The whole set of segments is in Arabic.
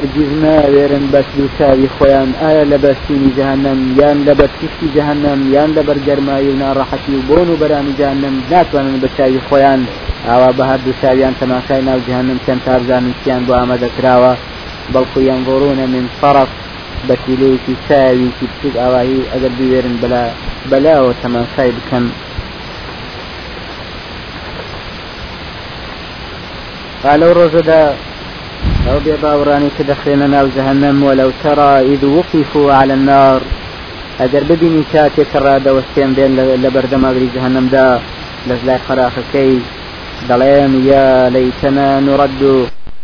هەرگیز ناوێرن بەس دووچاوی خۆیان ئایا لە بەستینی جەهنم یان لە جەهنم یان لە بەرگەرمایی و ناڕەحەتی و بۆن و بەرانی جەهنم ناتوانن بە چاوی خۆیان ئاوا بە هەردوو چاویان تەماشای ناو جەهنم چەند تابزانن چیان بۆ ئامادەکراوە بەڵکو یانگۆڕونە من فەرق بە تیلەیەکی چاویکی بچوک ئاواهی ئەگەر بوێرن بەلا بەلاوە تەماشای بکەن لەو ڕۆژەدا أو بباوراني كدخلنا ناو جهنم ولو ترى إذ وقفوا على النار. ئەگەر ببینی کاتێک ڕادە وەستێن بێن لە بەردەماگری جهنم دا. لای خراخەکەی دەڵێن یا ليتنا نرد.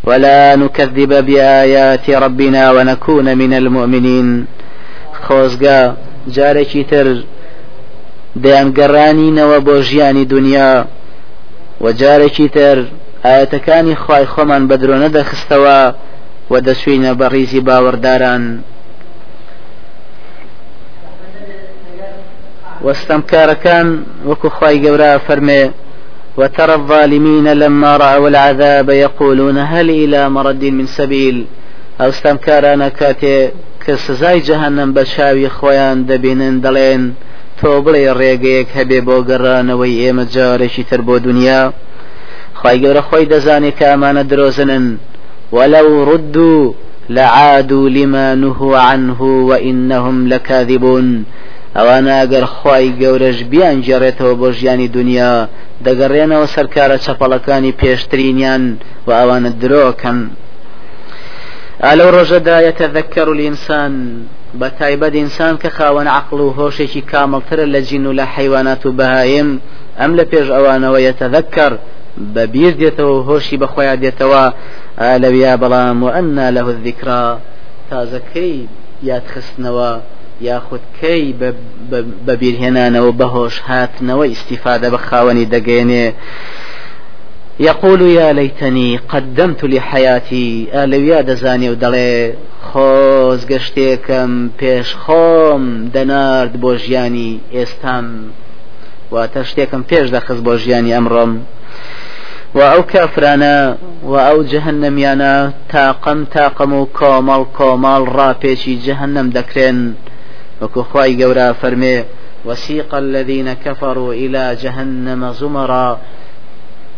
ولا نكذب بآيات ربنا ونكون من المؤمنين. خۆزگا جارێکی تر. دەیانگەڕانینەوە بۆ ژیانی دنیا و جارێکی تر. ئاەتەکانی خی خۆمان بە درۆ نەدەخستەوە و دەسوینە بە ڕیزی باوەڕداران وەستەمکارەکان وەکو خی گەورە فەرمێ وترى الظالمين لما رأوا العذاب يقولون هل إلى مرد من سبيل؟ أو استمكارنا كاتي كسزاي جهنم بشاوي خويان دبينن دلين تۆ بڵێ ڕێگەیەک هەبێ بۆ گەڕانەوەی ئێمە جارێکی خی گەورە خۆی دەزانێت کە ئەمانە درۆزنن. ولو ردوا لعادوا لما نهوا عنه وإنهم لكاذبون. ئەوانە ئەگەر خی گەورەش بیان جێڕێتەوە بۆ ژیانی دنیا دەگەڕێنەوە سەرکارە چەپەڵەکانی پێشترینیان و ئەوانە درۆکەن. ئالەو ڕۆژەدا یەتەذەکەر الئینسان بە تایبەت ئینسان کە خاوەن عقل و هۆشێکی کامەڵترە لە جین و لە حیوانات و بەهایم ئەم لە پێش ئەوانەوە یەتەذەکەر بە بیر دێتەوە هۆشی بەخۆیان دێتەوە. لەویا بەڵام و ئەنا لە ذیکرا تازەکەی یادخستنەوە یاخودکەی بە بیرهێنانەوە بەهۆش هاتنەوە ئیسیفادە بە خاوەنی دەگەێنێ. يقول يا ليتني قدمت لحياتي ئالویا دەزانێ و دەڵێ خۆز گەشتێکم پێش خۆم دەنارد بۆ ژیانی ئێستام. واتە شتێکم پێش دەخست بۆ ژیانی ئەمڕۆم. و ئەو کافرانە و ئەو جەهنەمیانە تاقم تاقم و کۆمەڵ کۆمەڵ ڕاپێکی جەهنم دەکرێن. فەرمێ وسيق الذين كفروا إلى جهنم زمرا.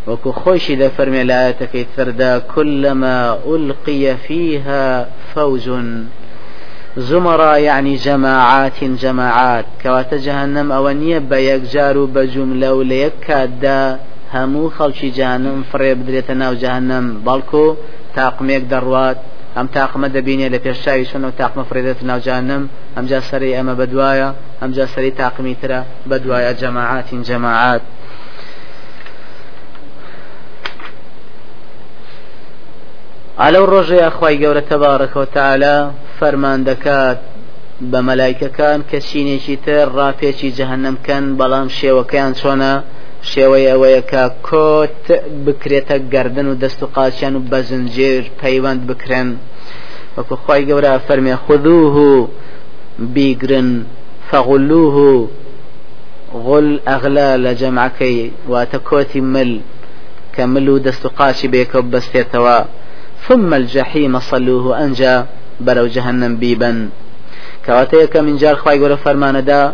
وكو خوشي دا فرمي لا تكي تردا كلما ألقي فيها فوج زمرا يعني جماعات جماعات. كوات جهنم أونية بيكجار بجملة وليكادا هەموو خەڵکی جانم فڕێ بدرێتە ناو جاهنم بەڵکو تاقمێک دەڕوات ئەم تاقمە دەبینێ لە پێشچوی و تاقمە فرێدێت ناوجانم ئەمجا سەری ئەمە بەدوایە ئەمجا سەری تاقمی ترە بەدوایە جەماعاتین جەماعات. ئالەو ڕۆژەیە خی گەورە تەبارەکەەوە تاالە فەرمان دەکات بە مەلایکەکان کە چینێکی تر ڕاپێکی جەهنمکەن بەڵام شێوەکەیان چۆنە شێوەی ئەوەیە کە کۆت بکرێتە گردن و دەست و قاچیان و بەزنجێر پەیوەند بکرێن. وەکو خی گەورە فەرمێ خودوه بیگرن فەغلوه غل ئەغلا لە جەمعەکەی واتە کۆتی مل کە مل و دەست و قاچی بێکە بەستێتەوە. ثم الجحيم صلوه أنجا برو جهنم بيبا كواتيك من جار خواي قول فرماندا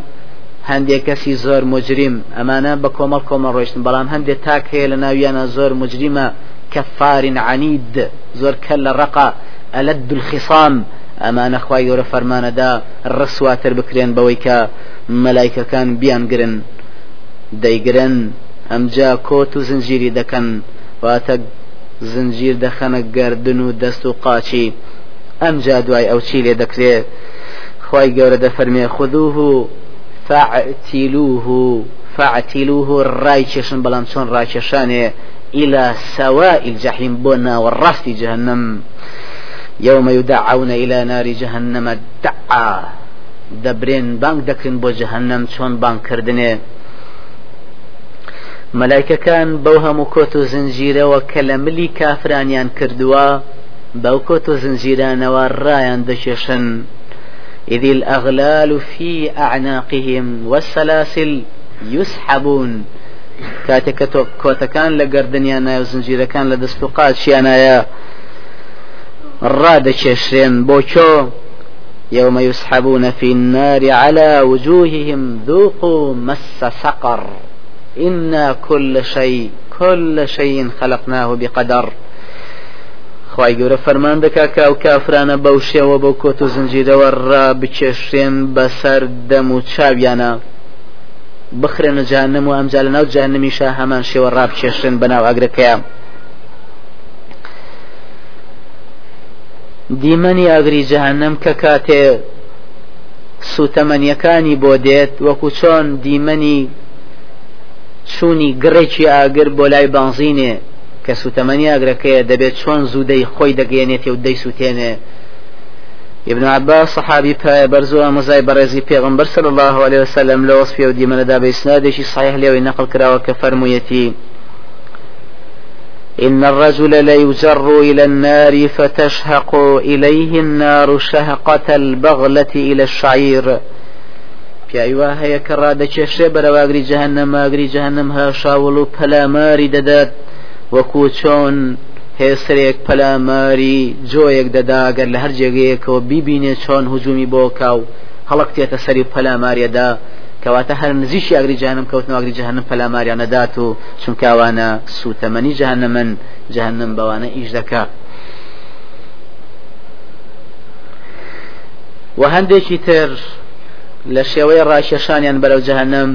هەندێک کەسی زۆر مجریم ئەمانە بە کۆمەڵ کۆمە ڕۆشتن بەڵام هەندێک تاک هەیە لە ناویانە زۆر مجریمە کەفارین عنید زۆر کە لە ڕقا ئەلەد الخصام. ئەمانە خی گەورە فەرمانەدا ڕسواتر بکرێن بەوەی کە مەلایکەکان بیانگرن دەیگرن. ئەمجا کۆت و زنجیری دەکەن واتە زنجیر دەخەنە گردن و دەست و قاچی. ئەمجا دوای ئەو چی لێ دەکرێت خی گەورە دەفەرمێ خودوه فاعتلوه فاعتلوه الراي چشن بلام چون إلى سواء الجحيم بنا والرفت جهنم. يوم يدعون إلى نار جهنم دعا دبرين بانك دكرين بو جهنم چون بانك كردنه. مەلایکەکان بەو هەموو کۆت و زنجیرەوە کە لە ملی کافرانیان زنجیرانەوە ڕایان دەکێشن إذ الأغلال في أعناقهم والسلاسل يسحبون. كاتك كوتكان لقردنيا نايا وزنجيركان لدستقات شيانايا ڕادەکێشرێن بۆ کۆ يوم يسحبون في النار على وجوههم ذوقوا مس سقر. إنا كل شيء كل شيء خلقناه بقدر. خی گەورە فەرمان دەکا کە ئەو کافرانە بەو شێوە بەو کۆت و زنجیرەوە ڕا بچێشێن بەسەر دەم و چاویانە. بخرێنە جانم و ئەمجا لە ناو جانمیشە هەمان شێوە ڕابچێشێن بەناو ئاگرەکەیان. دیمەنی ئاگری جەهنم کە کاتێ سوتەمەنیەکانی بۆ دێت وەکو چۆن دیمەنی چوونی گڕێکی ئاگر بۆ لای بانزینێ کە سوتەمەنی ئاگرەکەیە دەبێت چۆن زوودەی خۆی دەگەێنێت و دەی سووتێنێ ابن عباس صحابي برزو مزاي برزي پیغمبر صلى الله عليه وسلم لو وصفه ودي من دا بإسنادش صحيح لي نقل كراوة كفرميتي إن الرجل ليجر إلى النار فتشهق إليه النار شهقة البغلة إلى الشعير. في أيوة هي كرادة شبر واغري جهنم واغري جهنم ها شاولو ماري ددات وكوچون هێسرێک پەلاماری جۆیەک دەداگەر لە هەر جێگەیەکەوە بیبینێ چۆن هجومی بۆ کاو. هەڵک تێتە سەری پەلاماریەدا. کەواتە هەر نزیشی ئاگری جانم کەوتنەوەگری جهنم پەلاماریان نەدات و چونکاوانە سوتەمەنی جهنمن جهنم بەوانە ئیش دەکات و هەندێکی تر لە شێوەی ڕاشێشانیان بەرەو جەهنم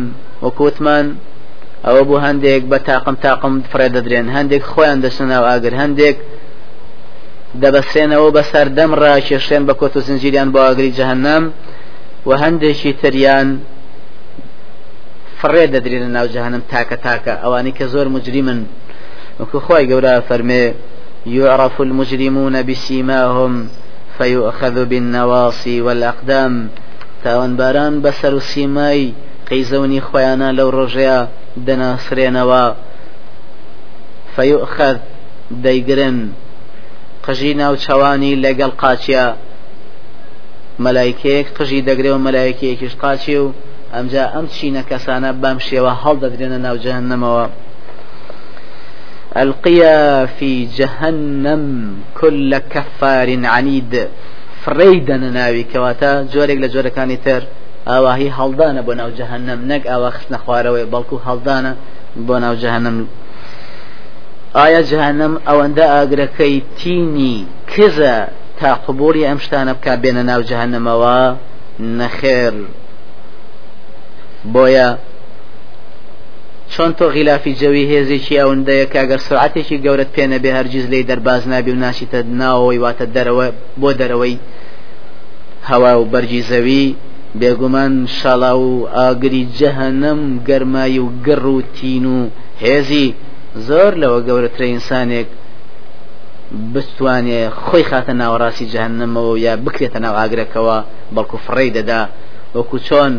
وەکوتمان ئەوە بوو هەندێک بە تاقم تاقم فرێ دەدرێن هەندێک خۆیان دەچناو ئاگر هەندێک دەبەسێنەوە بە سەردەم ڕاکێشێن بە کۆت و زنجیریان بۆ ئاگری و هەندێکی تریان فرێ دەدرێن ناو جەهنم تاکە تاکە. ئەوانی کە زۆر مجریمن. وەکو خۆی گەورە يعرف المجرمون بسيماهم فيؤخذ بالنواصي والأقدام. تاوان باران بسر سيماي قەیزەونی خۆیانە لەو ڕۆژەیە دەناسرێنەوە. فەیوخەر دەیگرن. قژی ناوچەوانی لەگەڵ قاچە مەلایکەیەک قژی دەگرێ و مەلایکەیەکیش قاچی و ئەمجا ئەم چینە کەسانە بەم شێوە هەڵدەدرێنە ناوجەهنەمەوە. ئەلقیە فی جەهنم كل كفار عنيد فڕێی دەنە ناوی کەواتە. جۆرێک لە جۆرەکانی تر. ئاواهی هەڵدانە بۆ ناو جەهنم نەک ئاوا خستنە خوارەوەی بەڵکو هەڵدانە بۆ ناو جەهنم. ئایا جەهنم ئەوەندە ئاگرەکەی تینی کزە تا قبولی ئەم شتانە بک بێنە ناو جەهنمەوە؟ نەخێر. بۆیە چۆن تۆ غیلافی جەوی هێزێکی ئەوەندەیە کاگەر سرعاتێکی گەورەت پێنە بێ هەرگیز لی دەرباز نابی و ناشیتە ناوەوەی واتە دەرەوە بۆ دەرەوەی هەوا و بەرگی زەوی بێگومان شەڵا و ئاگری جەهەنەم گەرمایی و گەڕ و تین و هێزی. زۆر لەوە گەورەترە ئینسانێک بستوانێ خۆی خاتە ناوەڕاستی جەهنمەوە یا بکرێتە ناو ئاگرەکەەوە بەڵکو فڕێی دەدا. وەکو چۆن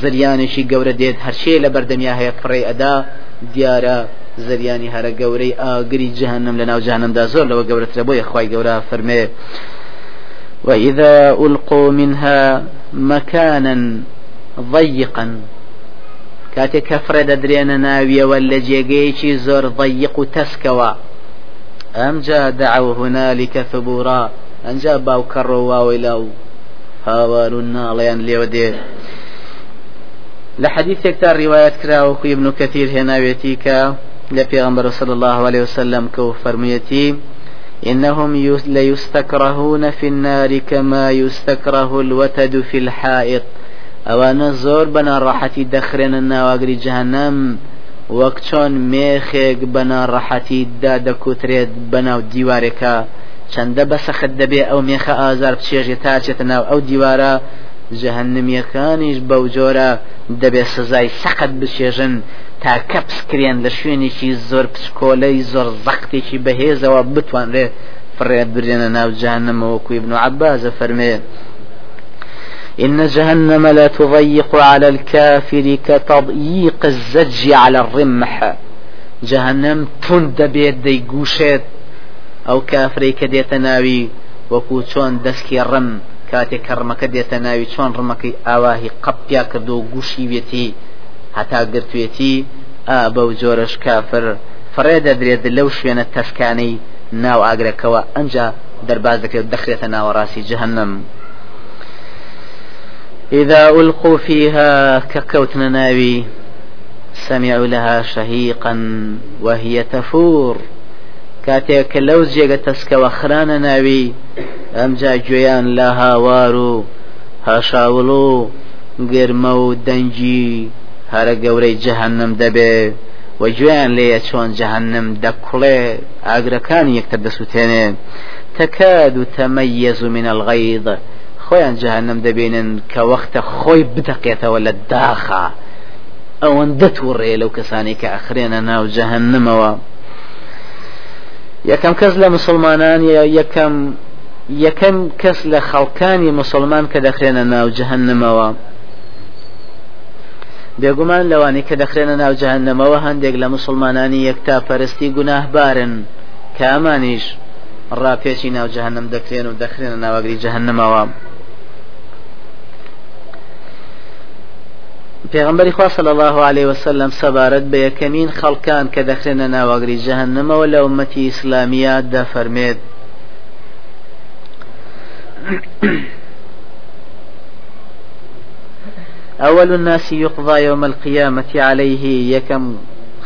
زریانێکی گەورە دێت هەرچێ لە بەردەمیا هەیە فڕێ ئەدا دیارە زریانی هەرە گەورەی ئاگری جەهنم لە ناو جانمدا زۆر لەوە گەورەترە بۆ یخوای گەورە فەرمێ. وإذا ألقوا منها مەکانن ضيقا کاتێک کەفرە دەدرێنە ناویەوە لە جێگەیەکی زۆر ضيق و تەسکەوە. ئەمجا دعو هنالك ثبورا. ئەنجا باوکە ڕۆواوی لاو. هاوار و ناڵیان لێوە دێت لە حەدیثێکتا ڕیواەت کراوەکو ابن كثير هێناوێتی کە لە پێغمبەر صلى الله عليه وسلم کە و فەرمویەتی إنهم ليستكرهون في النار كما يستكره الوتد في الحائط. ئەوانە زۆر بەناڕەحەتی دەخرێنە ناواگری جەهنم وەک چۆن مێخێک بەناڕەحەتی دا دەکوترێت بەناو دیوارێکە چەندە بەسەخت دەبێ ئەو مێخە ئازار بچێژێ تاچێتە ناو ئەو دیوارە جەهنمیەکانیش بەو جۆرە دەبێت سزای سەقت بچێژن تا کە پسکرێن لە شوێنێکی زۆر پچکۆلەی زۆر زەختێکی بەهێزەوە بتوانرێ فڕێت برێنە ناو جهنمەوەکو ابن عباس فرمێ إن جهنم لا تضيق على الكافر كتضييق الزج على الرمح. جهنم تند بيت دي قوشت أو كافري كديت ناوي وكو چۆن دەستکی ڕم کاتێک کەڕمەکە دێتە ناوی چۆن ڕمەکەی ئاواهی قەپیا کردو و گوشی وێتی هەتا گرتوێتی بەو جۆرەش کافر. فڕێ دەدرێت لەو شوێنە تەسکانەی ناو ئاگرەکەەوە ئەنج دەرباز دەکرێت دەخرێتە ناوەڕاستی جهنم إذا ألقوا فيها ككوتنا ناوي سمعوا لها شهيقا وهي تفور. كاتێک کە لەو جێگە تەسکەوە خرانە ناوی ئەمجا گوێیان لا هاوار و هاشاوڵ و گرمە و دەنجی هەرە گەورەی جەهنم دەبێ و گوێیان لێیە چۆن جەهنم دەکوڵێ. ئاگرەکان یەکتر دەسووتێنێ. تەکاد و تەمەیەز و منە الغەیض خۆیان جەهنم دەبینن کە وەختە خۆی بدەقێتەوە لە داخە ئەوەندە تووڕێ لەو کەسانی کە ئەخرێنە ناو جەهنمەوە. یەکەم کەس لە مسلمانان یەکەم یەکەم کەس لە خەڵکانی مسلمان کە دەخرێنە ناو جەهنمەوە بێگومان لەوانی کە دەخرێنە ناو جەهنمەوە هەندێک لە مسلمانانی یەکتا پەرستی گوناهبارن. کە ئەمانیش ڕاپێکی ناو جەهنم دەکرێن و دەخرێنە ناوەگری جەهنمەوە پێغمبەری خوا صلی الله عليه وسلم سەبارەت بە یەکەمین خەڵکان کە دەخرێنە ناوەگری جەهنمەوە لە ئومەتی ئیسلامیە دەفەرمێت. أول الناس يقضى يوم القيامة عليه يكم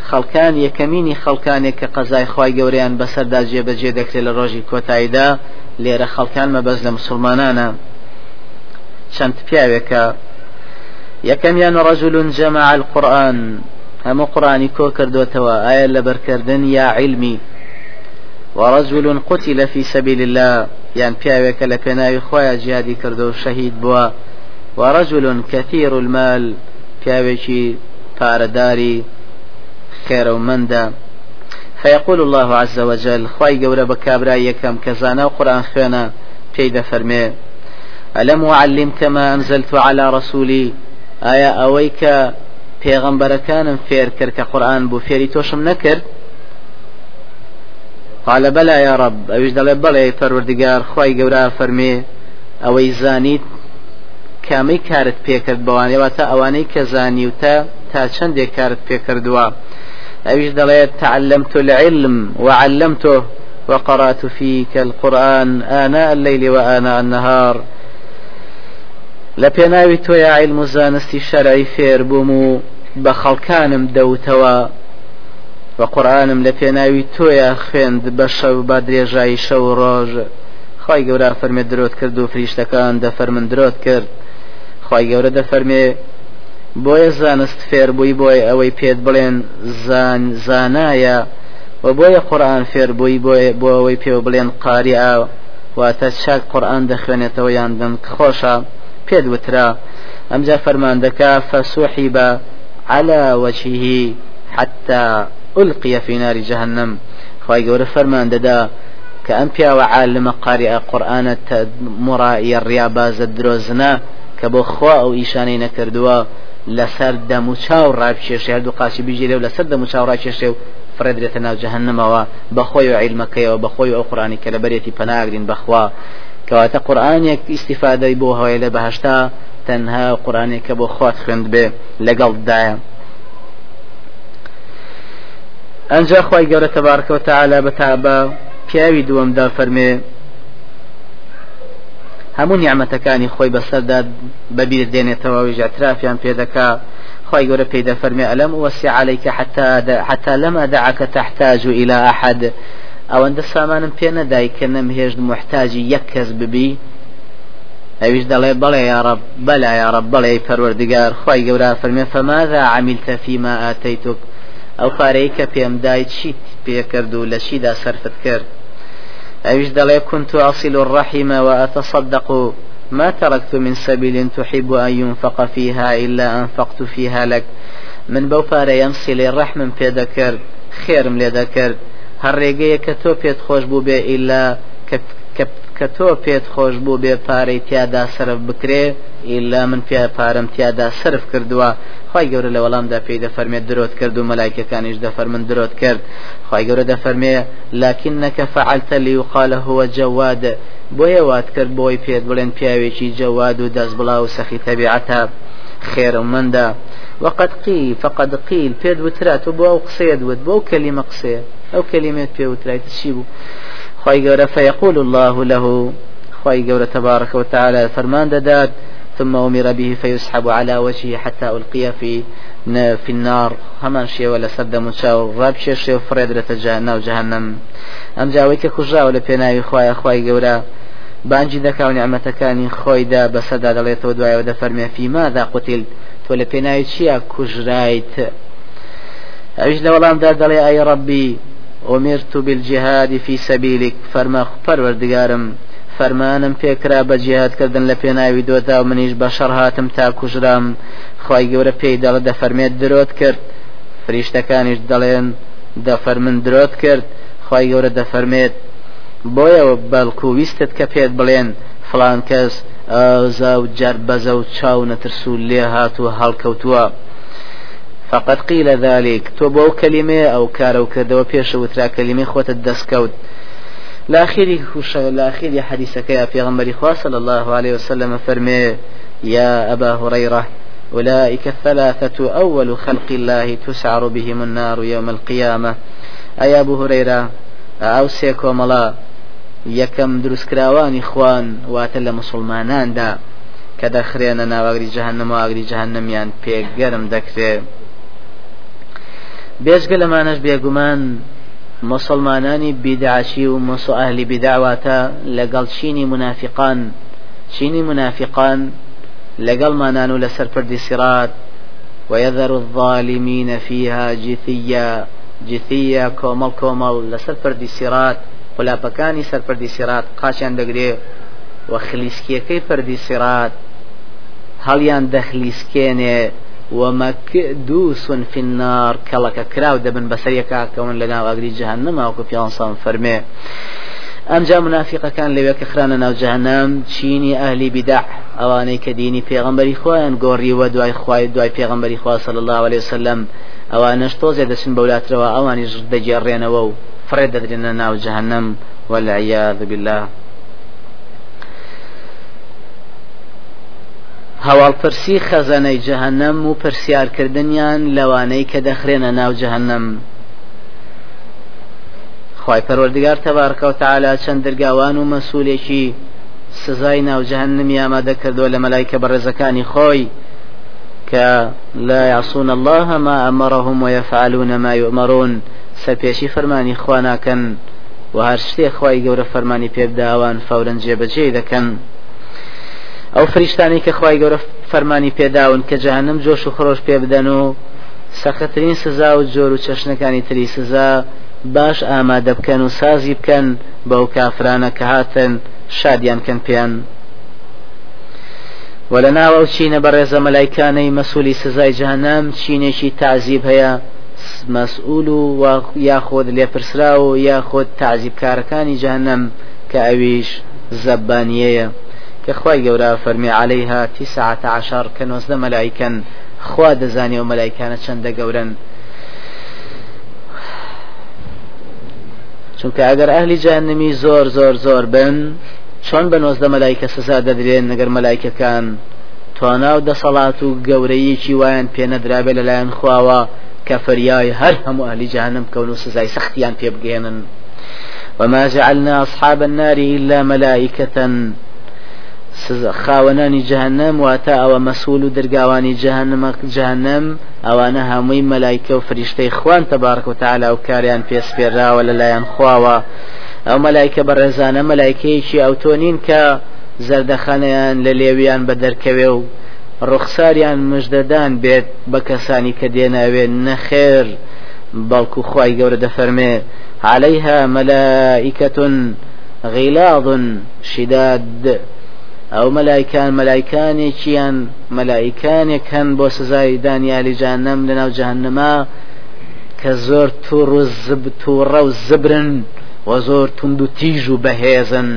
خەڵکان یەکەمینی خەڵکانێک کە قەزای خی گەوریان بەسەردا جێبەجێ دەکرێت لە ڕۆژی کۆتاییدا لێرە خەڵکان مەبەز لە مسلمانانە. چەند پیاوێکە یەکەمیان ڕەجل جەمع القورآن هەموو قڕانی کۆ کردوتەوە ئایا لە بەرکردن یا علمی ورجل قتل في سبيل الله يعني پیاوێکە لە پێناوی خۆیان جیادی کردو و شەهید ورجل كثير المال پیاوێکی پارەداری خێرە و مندا. فيقول الله عز وجل خواي قورا بكابرا يكم كزانا وقرآن خينا بيد فرمي ألم أعلمك ما أنزلت على رسولي آية أويك پێغەمبەرەکانم فێر کرد کە قورآن بوو فێری تۆشم نەکرد؟ قال بەلا یا ڕب ئەوش دەڵێ بەڵێ پەروەردگار خی گەورە فەرمێ ئەوەی زانیت کامەی کارت پێکرد بەوانەوە تا ئەوانەی کە زانی و تا تا چەندێک کارت پێکردووە ئەوش دەڵێت تعلمت العلم وعلمته وقرأت فيك القرآن آناء الليل وآناء النهار. لە پێناوی تۆی عیلم و زانستی شەرعی فێر بووم و بە خەڵکانم دەوتەوە. بە قورآانم لە پێناوی تۆیە خوێند بە شەو بە درێژایی شەو ڕۆژ. خی گەورە فەرمێ درۆت کرد و فریشتەکان دەفەرمن درۆت کرد. خی گەورە دەفەرمێ بۆیە زانست فێر بووی بۆی ئەوەی پێت بڵێن زانایە و بۆیە قورآان فێر بووی بۆ ئەوەی پێ بڵێن قاری ئا واتە چاک قورآان دەخوێنێتەوە یان دەم خۆشە. پێت وترا. ئەمجا فەرماندەکە فەسوحی بە على وجهه حتى ألقي في نار جهنم. خواهي قول فرمان ددا كأن بيا وعالم قارئ قرآن مرائي الرياباز الدروزنا كبو خوا أو إيشاني نكردوا لسر دمو چاو راب کێشێ هەردوو قاچی بژیرێ و لەسەر دەمو چاو ڕاکێشێ و فرێدرێتە ناو جەهنمەوە بەخۆی و عیلمەکەیەوە بەخۆی ئەو قورآنی کە لە بەرێتی پەناگرین بەخوا. کەواتە قورآانێک ئیسیفادەی بۆ هەوای لە بەهشتا تەنها قورآانێک کە بۆ خوات خوێند بێ لەگەڵدایە ئەنج خی گەورە تەبارکەوە تاالە بەتابە پیاوی دووەمدا فەرمێ هەموو نیعممەتەکانی خۆی بەسەردا بەبییر دێنێتەوە ویژ ئەترافیان پێدەکا خی گەورە پێدا فەرمێ ئەلم وەسی عليك حتى حتى لم أدعك تحتاج إلى أحد؟ ئەوەندە سامانم پێ نەدای کە نەمهێشت محتاجی یەک کەس ببی. ئەویش دەڵێ بەڵێ یاڕب بەلا یاڕب بەڵێ پەروەردگار خی گەورە فەرمێ فماذا عملتە فيما آتيتك؟ ئەو پارەی کە پێم دای چیت پێکرد و لە چیدا سەرفت کرد؟ ئەویش دەڵێ كنت أصل الرحم وأتصدق ما تركت من سبيل تحب أن ينفق فيها إلا أنفقت فيها لك. من بەو پارەیەم ڕەحمم پێ دەکرد خێرم لێ دەکرد. هەر ڕێگەیە کە تۆ پێت خۆش بوو بێ ئیلا کە تۆ پێت خۆش بوو بێ پارەی تیادا سرف بکرێ ئیلا من پێ پارەم تیادا سرف کردووە. خی گەورە لە وەڵامدا پێی دەفەرمێت درۆت کرد و مەلایکەکانیش دەفەرمن درۆت کرد. خی گەورە دەفەرمێ لاکن نەکە فعلتە لی وقالە هو جەواد بۆیە وات کرد بۆی پێت بڵێن پیاوێکی جەواد و دەست بڵا و سەخی تەبیعەتە. خێر و مندا. وقد قيل فقد قيل پێت وترات و بۆ ئەو قسەیە دوت بۆ کەلیمە قسەیە. پێ وترایت چی بوو خی گەورە فيقول الله له. خی گەورە تبارك وتعالى فرمان دەدات ثم أمر به فيسحب على وجهه حتى ألقي في في النار. همان شيء ولا سد مشاو راب شيء شيء فريد رتجانا وجهنم أم جاويك كجا ولا بيناوي خوايا خواي جورا بانجي دكا ونعمتكاني خويدا بسدا دليتو دوايا ودفرمي في ماذا قتل تولى بيناوي شيء كجرايت أجل ولام دا دلي أي ربي أمرت بالجهاد في سبيلك. فرما پروردگارم فەرمانم پێکرا بە جیهاتکردن لە پێناوی دۆتا و منیش بە شەڕ هاتم تا کوژرام. خی گەورە پێی دەڵە دەفەرمێت درۆت کرد. فریشتەکانیش دەڵێن دەفەر من درۆت کرد. خی گەورە دەفەرمێت بۆیەوە بەڵکو ویستت کە پێت بڵێن. فلان کەس ئازا و جار بەزە و چاو نەترسو لێ هاتووە هەڵکەوتووە. فقط قيل ذلك. تو بو كلمة أو كارو كردو بيش وترا كلمة خوت الدسكوت لاخيري لاخيري حديثك يا پیغمبر خوا صلى الله عليه وسلم فرمي يا أبا هريرة أولئك الثلاثة أول خلق الله تسعر بهم النار يوم القيامة. أي أبو هريرة أو سيكو ملا يكم دروس كراواني خوان واتل مسلمانان دا كدا خرينا ناواغري جهنم واغري جهنم يان بيگرم دكتي بێژگە لەمانەش بێگومان مسلمانانی بیدعشی و ئەهلی بیداواتە لەگەڵ چینی منافقان چینی منافقان لەگەڵ مانان و لەسەر پردی سرات ويذر الظالمين فيها جثيا جثيا كومل كومل لسر پردی سرات قلاپەکانی سەر پردی سرات قاچیان دەگرێ و خلیسکیەکەی پردی سرات هەڵیان دەخلیسکێنێ ومكدوس ومەکدوسون فنار کەڵەکە کراو دەبن بەسەر یەکاکەون لە ناواگری جهنمما وەکو پیانسان فەرمێ. ئەمجا منافقەکان لەوێ کە خرانە ناو جەهنەم چینی ئەهلی بیداع. ئەوانەی کە دینی پێغمبەری خۆیان گۆڕیوە دوای خوای دوای پێغمبەری خوا صلی الله عليه وسلم. ئەوانەش تۆزێ دەچن بەولاترەوە ئەوانیش دەگێڕێنەوە و فڕێ دەدرێنە ناو جەهنەم والعیاذ بالله. هەواڵپرسی خەزانەی جەهنەم و پرسیارکردنیان لەوانەی کە دەخرێنە ناو جەهنەم خی پەروەردگار تەبارکەوت تعالا چەند دەرگاوان و مەسوولێکی سزای ناو جەهنمی ئامادە کردو لە مەلایکە بەڕێزەکانی خۆی کە لا يعصون الله ما أمرهم ويفعلون ما يؤمرون. سەرپێشی فەرمانی خوا ناکەن و هەر شتێک خی گەورە فەرمانی پێبداوان فورەن جێبەجێ دەکەن. ئەو فریشتانی کە خی گەورە فەرمانی پێداون کە جاهنم جۆش و خۆش پێ بدەن و سەختترین سزا و جۆر و چەشنەکانی تری سزا باش ئامادە بکەن و سازی بکەن بەو کافرانە کە هاتن شادیان کەن پێیان. وە لە ناوە چینە بەڕێزە مەلایکانەی مەسوولی سزای جانام چینێکی تعزیب هەیە. مەسئول و یاخۆت لێپرسرا و یاخۆت تعزیبکارەکانی جانم کە ئەویش زەبانیەیە. كخواي جورا فرمي عليها تسعة عشر كنوزد ملائكا خوا دزاني وملائكان چند جورا چونکە ئەگەر ئەهلی جانمی زۆر زۆر زۆر بن چۆن بە نۆزدە مەلایکە سزا دەدرێن نەگەر مەلایکەکان توانا و دەسەڵات و گەورەیەکی وایان پێنەدرابێ لەلایەن خواوە کە فریای هەر هەموو ئەهلی جانم کەون و سزای سەختیان پێ بگێنن وما جعلنا أصحاب النار إلا ملائكة خاوەنانی جەهنم واتە ئەوە مەسول و دەرگاوانی جەهنم جەهنم ئەوانە هەمووی مەلایکە و فریشتەی خوان تەبارک و تعالا و کاریان پێسپێراوە لەلایەن خواوە. ئەو مەلایکە بە ڕێزانە مەلایکەیەکی ئەوتۆنین کە زەردەخانەیان لە لێویان بە دەرکەوێ و ڕوخساریان مژدەدان بێت بە کەسانی کە دێناوێت نەخێر بەڵکو خی گەورە دەفەرمێ. عليها ملائكة غلاظ شداد ئەو مەلایکان مەلایکانێکیان مەلایکانێک هەن بۆ سزای دانیالی جانەم لەناو جهنما کە زۆر توڕ و زب تووڕە و زبرن و زۆر تونند و تیژ و بەهێزن.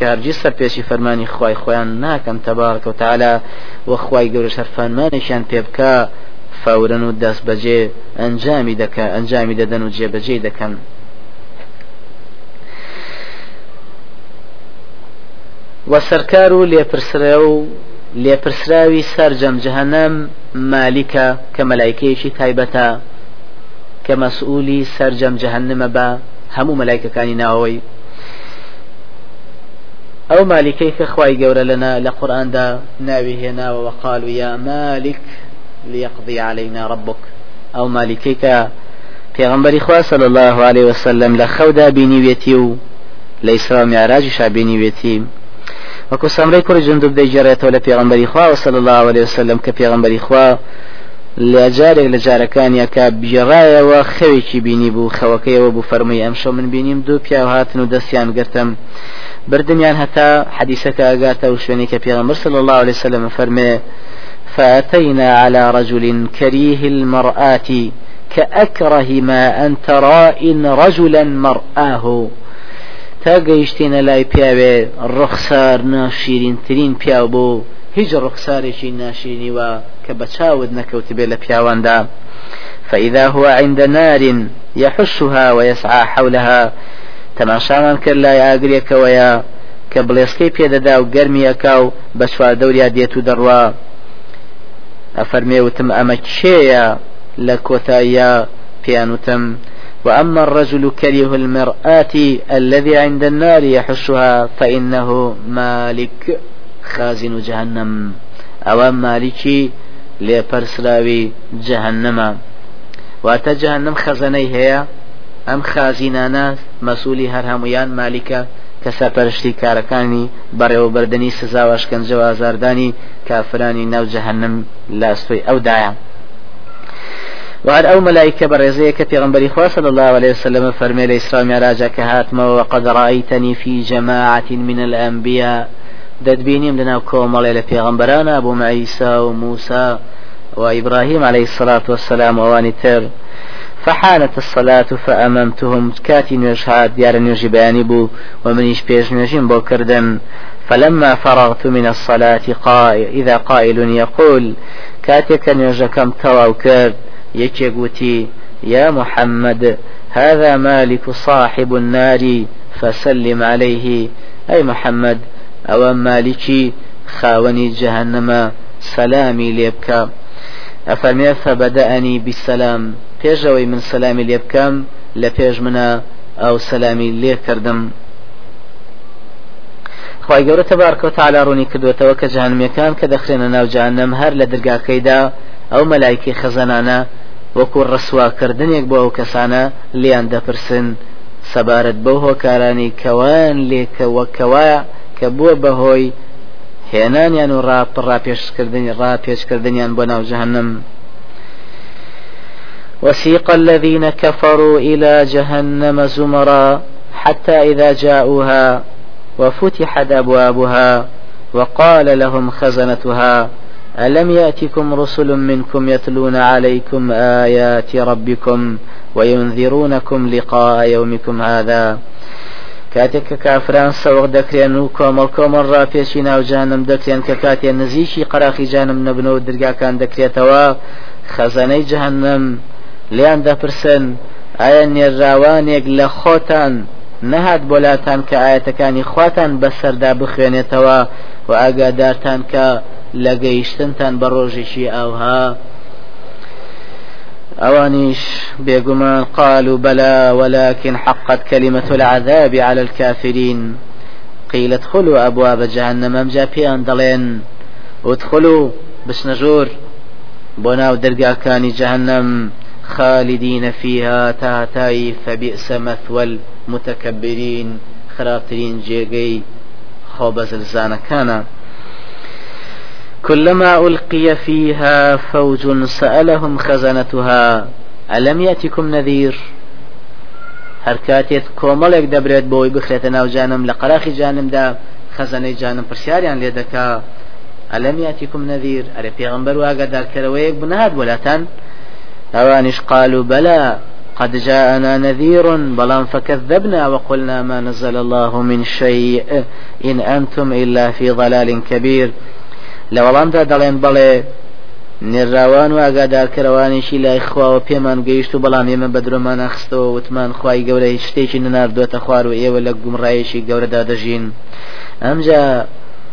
کارجی سەر پێشی فەرمانی خی خۆیان ناکەم تەبارکە و تعالا و خی گەورە شەرفانمانێکیان پێ بکە فورن و دەست بەجێ ئەنجامی دەکە ئەنجامی دەدەن و جێبەجێ دەکەن. و سەرکار و لێپرسرە و لێپرسراوی سەررجەم جەهنەم مالیکە کە مەلایکەیەکی تایبەتە کە مەسئولی سەررجەم جەهنمە بە هەموو مەلایکەکانی ناوەوەی. لنا لقرآن دا ناوي هنا وقالوا يا مالك ليقضي علينا ربك. أو مالكي ك پیغمبر خوا صلى الله عليه وسلم لخودا بنيويتي و لإسراء معراج شابينيويتي وەکو سامرەی کوڕی جندوب دەیجارێتەوە لە پێغمبەری خوا صلی الله عليه وسلم کە پێغمبەری خوا لە جارێک لە جارەکانیە کە بیێڕایەوە خەوێکی بینی بوو خەوەکەیەوە بوو فەرمووی ئەمشە من بینیم دوو پیا هاتن و دەستیان گرتم. بردمیان هەتا حدیثەکە ئەگاتە و شوێنی کە پێغمبەر صلی الله عليه وسلم فەرمێ فأتينا على رجل كريه المرآة كأكره ما أن ترى إن رجلا مرآه. تا گەیشتێنە لای پیاوێ ڕخسار ناشیرینترین پیاو بۆ هیچ ڕخسارێکی ناشینیوە کە بە چاود نەکەوت بێ لە پیاواندا. فإذا هو عند نار يحشها ويسعى حولها تەماشامان کرد لای ئاگرێکەوەیە کە بڵێسکەی پێدەدا و گەرمیەکە و بە سوار دەوریا دێت و دەڕوا. ئەفەرمێوتم ئەمە کێیە لە کۆتاییە؟ پیانوتم وأما الرجل كره المرآة الذي عند النار يحشها فإنه مالك خازن جهنم. أو مالكي لبرسلاوي جهنم. واتە جهنم خەزەنەی هەیە ئەم خازینانە مەسوولی هەر هەمویان مالیکە کە سەرپەرشتی کارەکانی بەڕێوەبەردننی سزاوەشکەنجەوە ئازاردانی کافرانی ناو جەهنم لاستۆی ئەودایە وهر أو ملائكة برزيك في غنبري صلى الله عليه وسلم فرمي الإسلام راجع كهاتما وقد رأيتني في جماعة من الأنبياء. ددبينيم لنا كومال إلى في غنبرانا أبو معيسى وموسى وإبراهيم عليه الصلاة والسلام ووانتر فحانت الصلاة فأممتهم كاتي نشهاد ديار نيوجي بياني بو ومنيش بيش نيوجين بو كردن. فلما فرغت من الصلاة قائل إذا قائل يقول كاتك نيوجكم تواو كرد. يكيغوتي يا محمد هذا مالك صاحب النار فسلم عليه. أي محمد أو مالكي خاوني جهنم سلامي ليبكى. أفرمي فبدأني بالسلام. پێشەوەی من لە پێش منە ئەو سەلامی لێ کردم خی گەورە تەبارکەوت تالا ڕوونی کردوێتەوە کە جانمیەکان کە دەخرێنە ناو جانم هەر لە دەرگاکەیدا ئەو مەلایکی خەزەنانە وەکو ڕسواکردنێک بۆ ئەو کەسانە لیان دەپرسن. سەبارەت بەو هۆکارانی کەوان لێکە وەکەوە کە بووە بەهۆی هێنانیان و ڕاپێشکردنی ڕاپێشکردنیان بۆ ناو جەهنم. وسيق الذين كفروا إلى جهنم زمرا حتى إذا جاءوها وفتحت أبوابها وقال لهم خزنتها ألم يأتكم رسل منكم يتلون عليكم آيات ربكم وينذرونكم لقاء يومكم هذا؟ کاتێک کە کافران سەوق دەکرێن و کۆمەڵ کۆمەڵ ڕاپێشی ناوجانم دەکرێن کە کاتێ نزیشی قەراخی جانم نەبنەوە دەرگاکان دەکرێتەوە خەزانەی جەهنم لیان دەپرسن ئایا نێراوانێک لە خۆتان نەهات بۆلاتان کە ئاەتەکانی خواتان بەسەردا بخوێنێتەوە و ئاگادارتان لە گەیشتنتان بە ڕۆژێکی ئاوها. أوانيش بيقمان قالوا بلى ولكن حقت كلمة العذاب على الكافرين قيل ادخلوا أبواب جهنم أم جابيان دلين ادخلوا بسنجور بناو درقا كان جهنم خالدين فيها تاتاي فبئس مثوى المتكبرين خرابترين جيغي خوبز الزانة كان كلما ألقي فيها فوج سألهم خزنتها ألم يأتكم نذير؟ هەرکاتێت کۆمەڵێک دەبرێت بۆی بخرێتە ناو جانم لە قەراخی جانمدا خەزانەی جانم پرسیاریان لێ دەکا. ئەلم یاتیکم نەذیر ئەرە پێغمبەر واگەدارکەرەوەیەک بنهات بۆلاتان. ئەوانش قالوا بلى قد جاءنا نذير بلان فكذبنا وقلنا ما نزل الله من شيء إن أنتم إلا في ضلال كبير. لە وەڵامدا دەڵێن بەڵێ نێراوان و ئاگادارکەرەوانێکی لای خواوە پێمان گەیشت و بەڵام ئێمە بە درۆمانە خستەوە وتمان خی گەورە هیچ شتێکی نناردوێتە خوار و ئێوە لە گومڕایشی گەورەدا دەژین. ئەمجا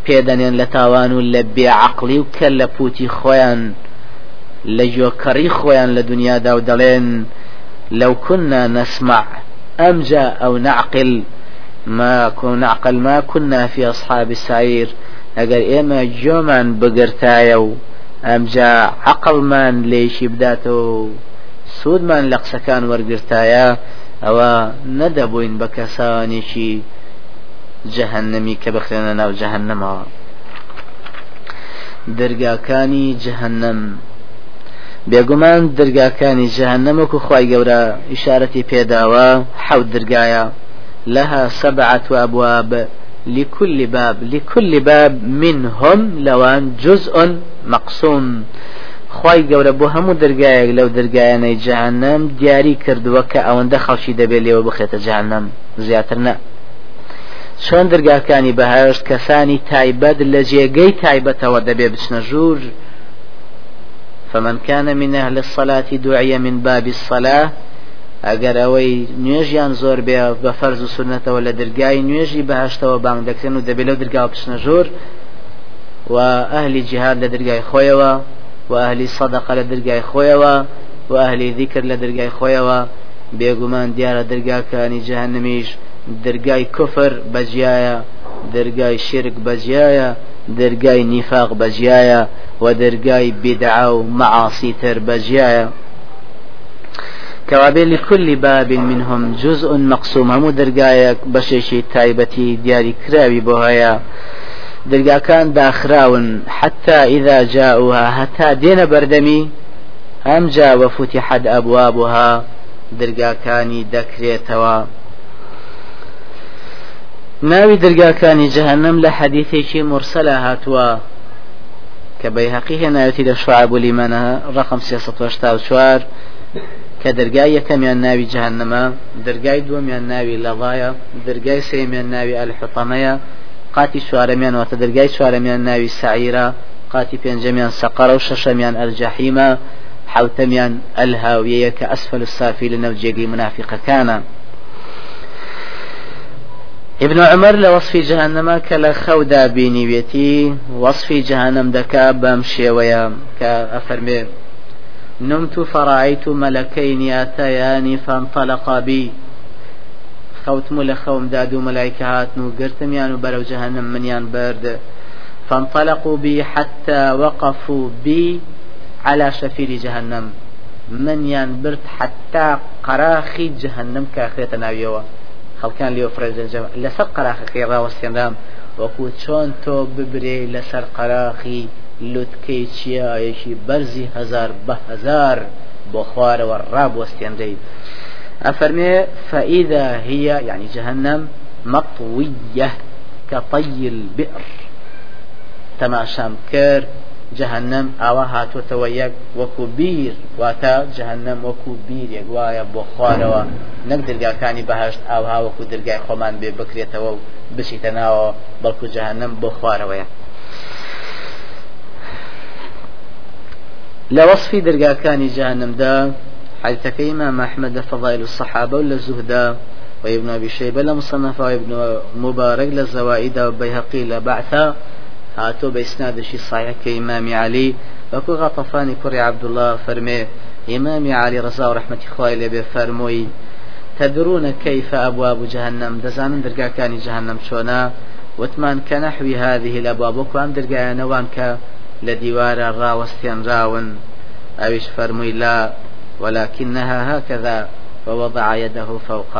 پێدەنێن لە تاوان و لە بێعقلی و کە لە پوتی خۆیان لە جۆکەڕی خۆیان لە دنیادا و دەڵێن لەو كنا نسمع ئەمجا ئەو نعقل ما كنا عقل ما كنا في أصحاب السعير ئەگەر ئێمە جۆمان بگرتایە و ئەمجا عقلمان لێشی بداتەوە و سوودمان لە قسەکان وەرگرتایە ئەوە نەدەبووین بە کەسانێکی جەهنەمی کە بخرێنە ناو جەهنەمەوە. دەرگاکانی جەهنەم. بێگومان دەرگاکانی جەهنەمەک و خی گەورە ئیشارەتی پێداوە حەوت دەرگایە. لەها سەبعات و ئەبواب لكل باب لكل باب منهم لوان جزء مقسوم. خی گەورە بۆ هەموو دەرگایەک لەو دەرگایانەی جهنم دیاری کردووە کە ئەوەندە خەڵکی دەبێت لێوە بخێتە جهنم زیاتر نە چۆن دەرگاکانی بەهشت کەسانی تایبەت لە جێگەی تایبەتەوە دەبێ بچنە ژوور؟ فمن كان من أهل الصلاة دعي من باب الصلاة ئەگەر ئەوەی نوێژیان زۆر بێ بە فەرز و سنتەوە لە دەرگای نوێژی بەهشتەوە بانگ دەکرێن و دەبێت لەو دەرگا بچنە ژۆر و ئەهلی جیهاد لە دەرگای خۆیەوە و ئەهلی سەدەقە لە دەرگای خۆیەوە و ئەهلی ذیکر لە دەرگای خۆیەوە بێگومان دیارە دەرگاکانی جەهنمیش دەرگای کوفر بەجیایە دەرگای شرک بەجیایە دەرگای نیفاق بەجیایە و دەرگای بدعا و معاصی تر بەجیایە. كوابل لكل باب منهم جزء مقسوم. همو درقايك بشيشي تايبتي دياري كراوي بوهايا درقا كان داخراون. حتى إذا جاءوها حتى دين بردمي أم جاء وفتحت أبوابها درقا كاني دكريتوا ناوي درقا كاني جهنم لحديثي مرسلة هاتوا كبيهقي هنا لشعب لمنها رقم سياسة واشتاو شوار كدرجاي يكميان ناوي جهنم درجاي دوميان ناوي لضايا درجاي سيميان ناوي الحطمية قاتي شوارميان وتدرجاي شوارميان ناوي سعيرة قاتي بينجميان سقر وششميان الجحيمة حوتميان الهاوية كأسفل السافل نوجيقي منافق كان. ابن عمر لوصف جهنم كلا خودا بينيويتي وصف جهنم دكا بامشي ويا كأفرمي نمت فرأيت ملكين أتياني فانطلقا بي. خوتم لخوم دادو ملائكة هاتنو قرتم يانو برو جهنم من يان برد. فانطلقوا بي حتى وقفوا بي على شفير جهنم. من يان برد حتى قراخي جهنم كاخرة ناويوه خەڵکان لێ فرەجەنجەم لەسەر قەراخەکەی ڕاوەستێنرام وەکو چۆن تۆ ببرێ لەسەر قەراخی لوتکەی چیایەکی بەرزی هزار بە هزار بۆ خوارەوە ڕابوەستێندەی ئەفەرمێ فەئیدا هي يعني جهنم مطوية كطي البئر. تماشام کرد جهنم ئاوا هاتوتەوە یەک وەکو بیر واتە جهنم وەکو بیرێک وایە بۆ خوارەوە. نەک دەرگاکانی بەهشت ئاها وەکو دەرگای خۆمان بێ بکرێتەوە و بشیتە ناوە بەڵکو جهنم بۆ خوارەوەیە. لە وەصفی دەرگاکانی جهنمدا حديثكي إمام أحمد فضائل الصحابة ولا الزهداء وابن أبي شيبة لمصنف وابن مبارك للزوائد وبيهقي لبعثا هاتو بإسنادشي صحيح كإمام علي. وكو غطفاني كري عبد الله فرمي إمام علي رضا ورحمة إخوائي لبي فرموي تدرون كيف أبواب جهنم؟ دزان درقا كان جهنم شونا. وتمان كنحوي هذه الأبواب وكوان درقا نوان ك لديوار الراوستين راون. أويش فرمي لا ولكنها هكذا ووضع يده فوق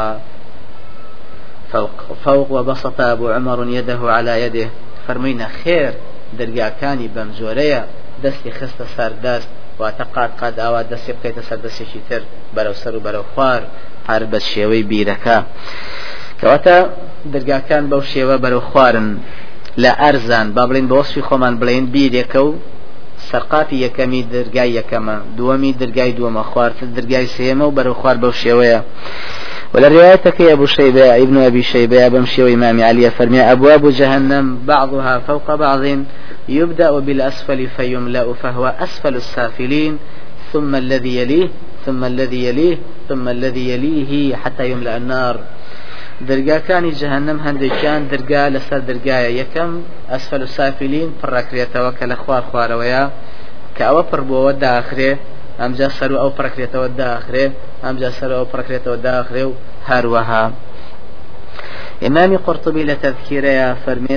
فوق فوق وبسط أبو عمر يده على يده. فەرمووینە خێر دەرگاکانی بەم زۆرەیە دەستی خستە سەر دەست واتە قات قات ئاوا دەستی بکەیتە سەر دەستێکی تر بەرەو سەر و بەرەو خوار هەر بە شێوەی بیرەکە. کەواتە دەرگاکان بەو بەرەو خوارن. لە ئەرزان با بڵین بە وەسفی خۆمان بڵێن بیرێکە و سەرقاتی یەکەمی دەرگای یەکەمە دووەمی دەرگای دووەمە خوارد دەرگای سێمە و بەرەو خوار بەو ولروايتك يا أبو شيبة ابن أبي شيبة بمشي وإمام علي فرمي أبواب جهنم بعضها فوق بعض يبدأ بالأسفل فيملأ فهو أسفل السافلين ثم الذي يليه ثم الذي يليه ثم الذي يليه حتى يملأ النار. درگاکانی جهنم هەندێکیان درگا لەسەر درگایە یەکەم ئەسفل و سافلین پڕکرێتەوە کە لە خوار خوارەوەیە. کە ئەوە پڕ بۆەوە داخرێ ئەمجا سەر ئەو پڕکرێتەوە داخرێ ئەمجا سەر ئەو پڕکرێتەوە داخرێ و هەروەها. إمام قرطبي لتذكير يا فرمي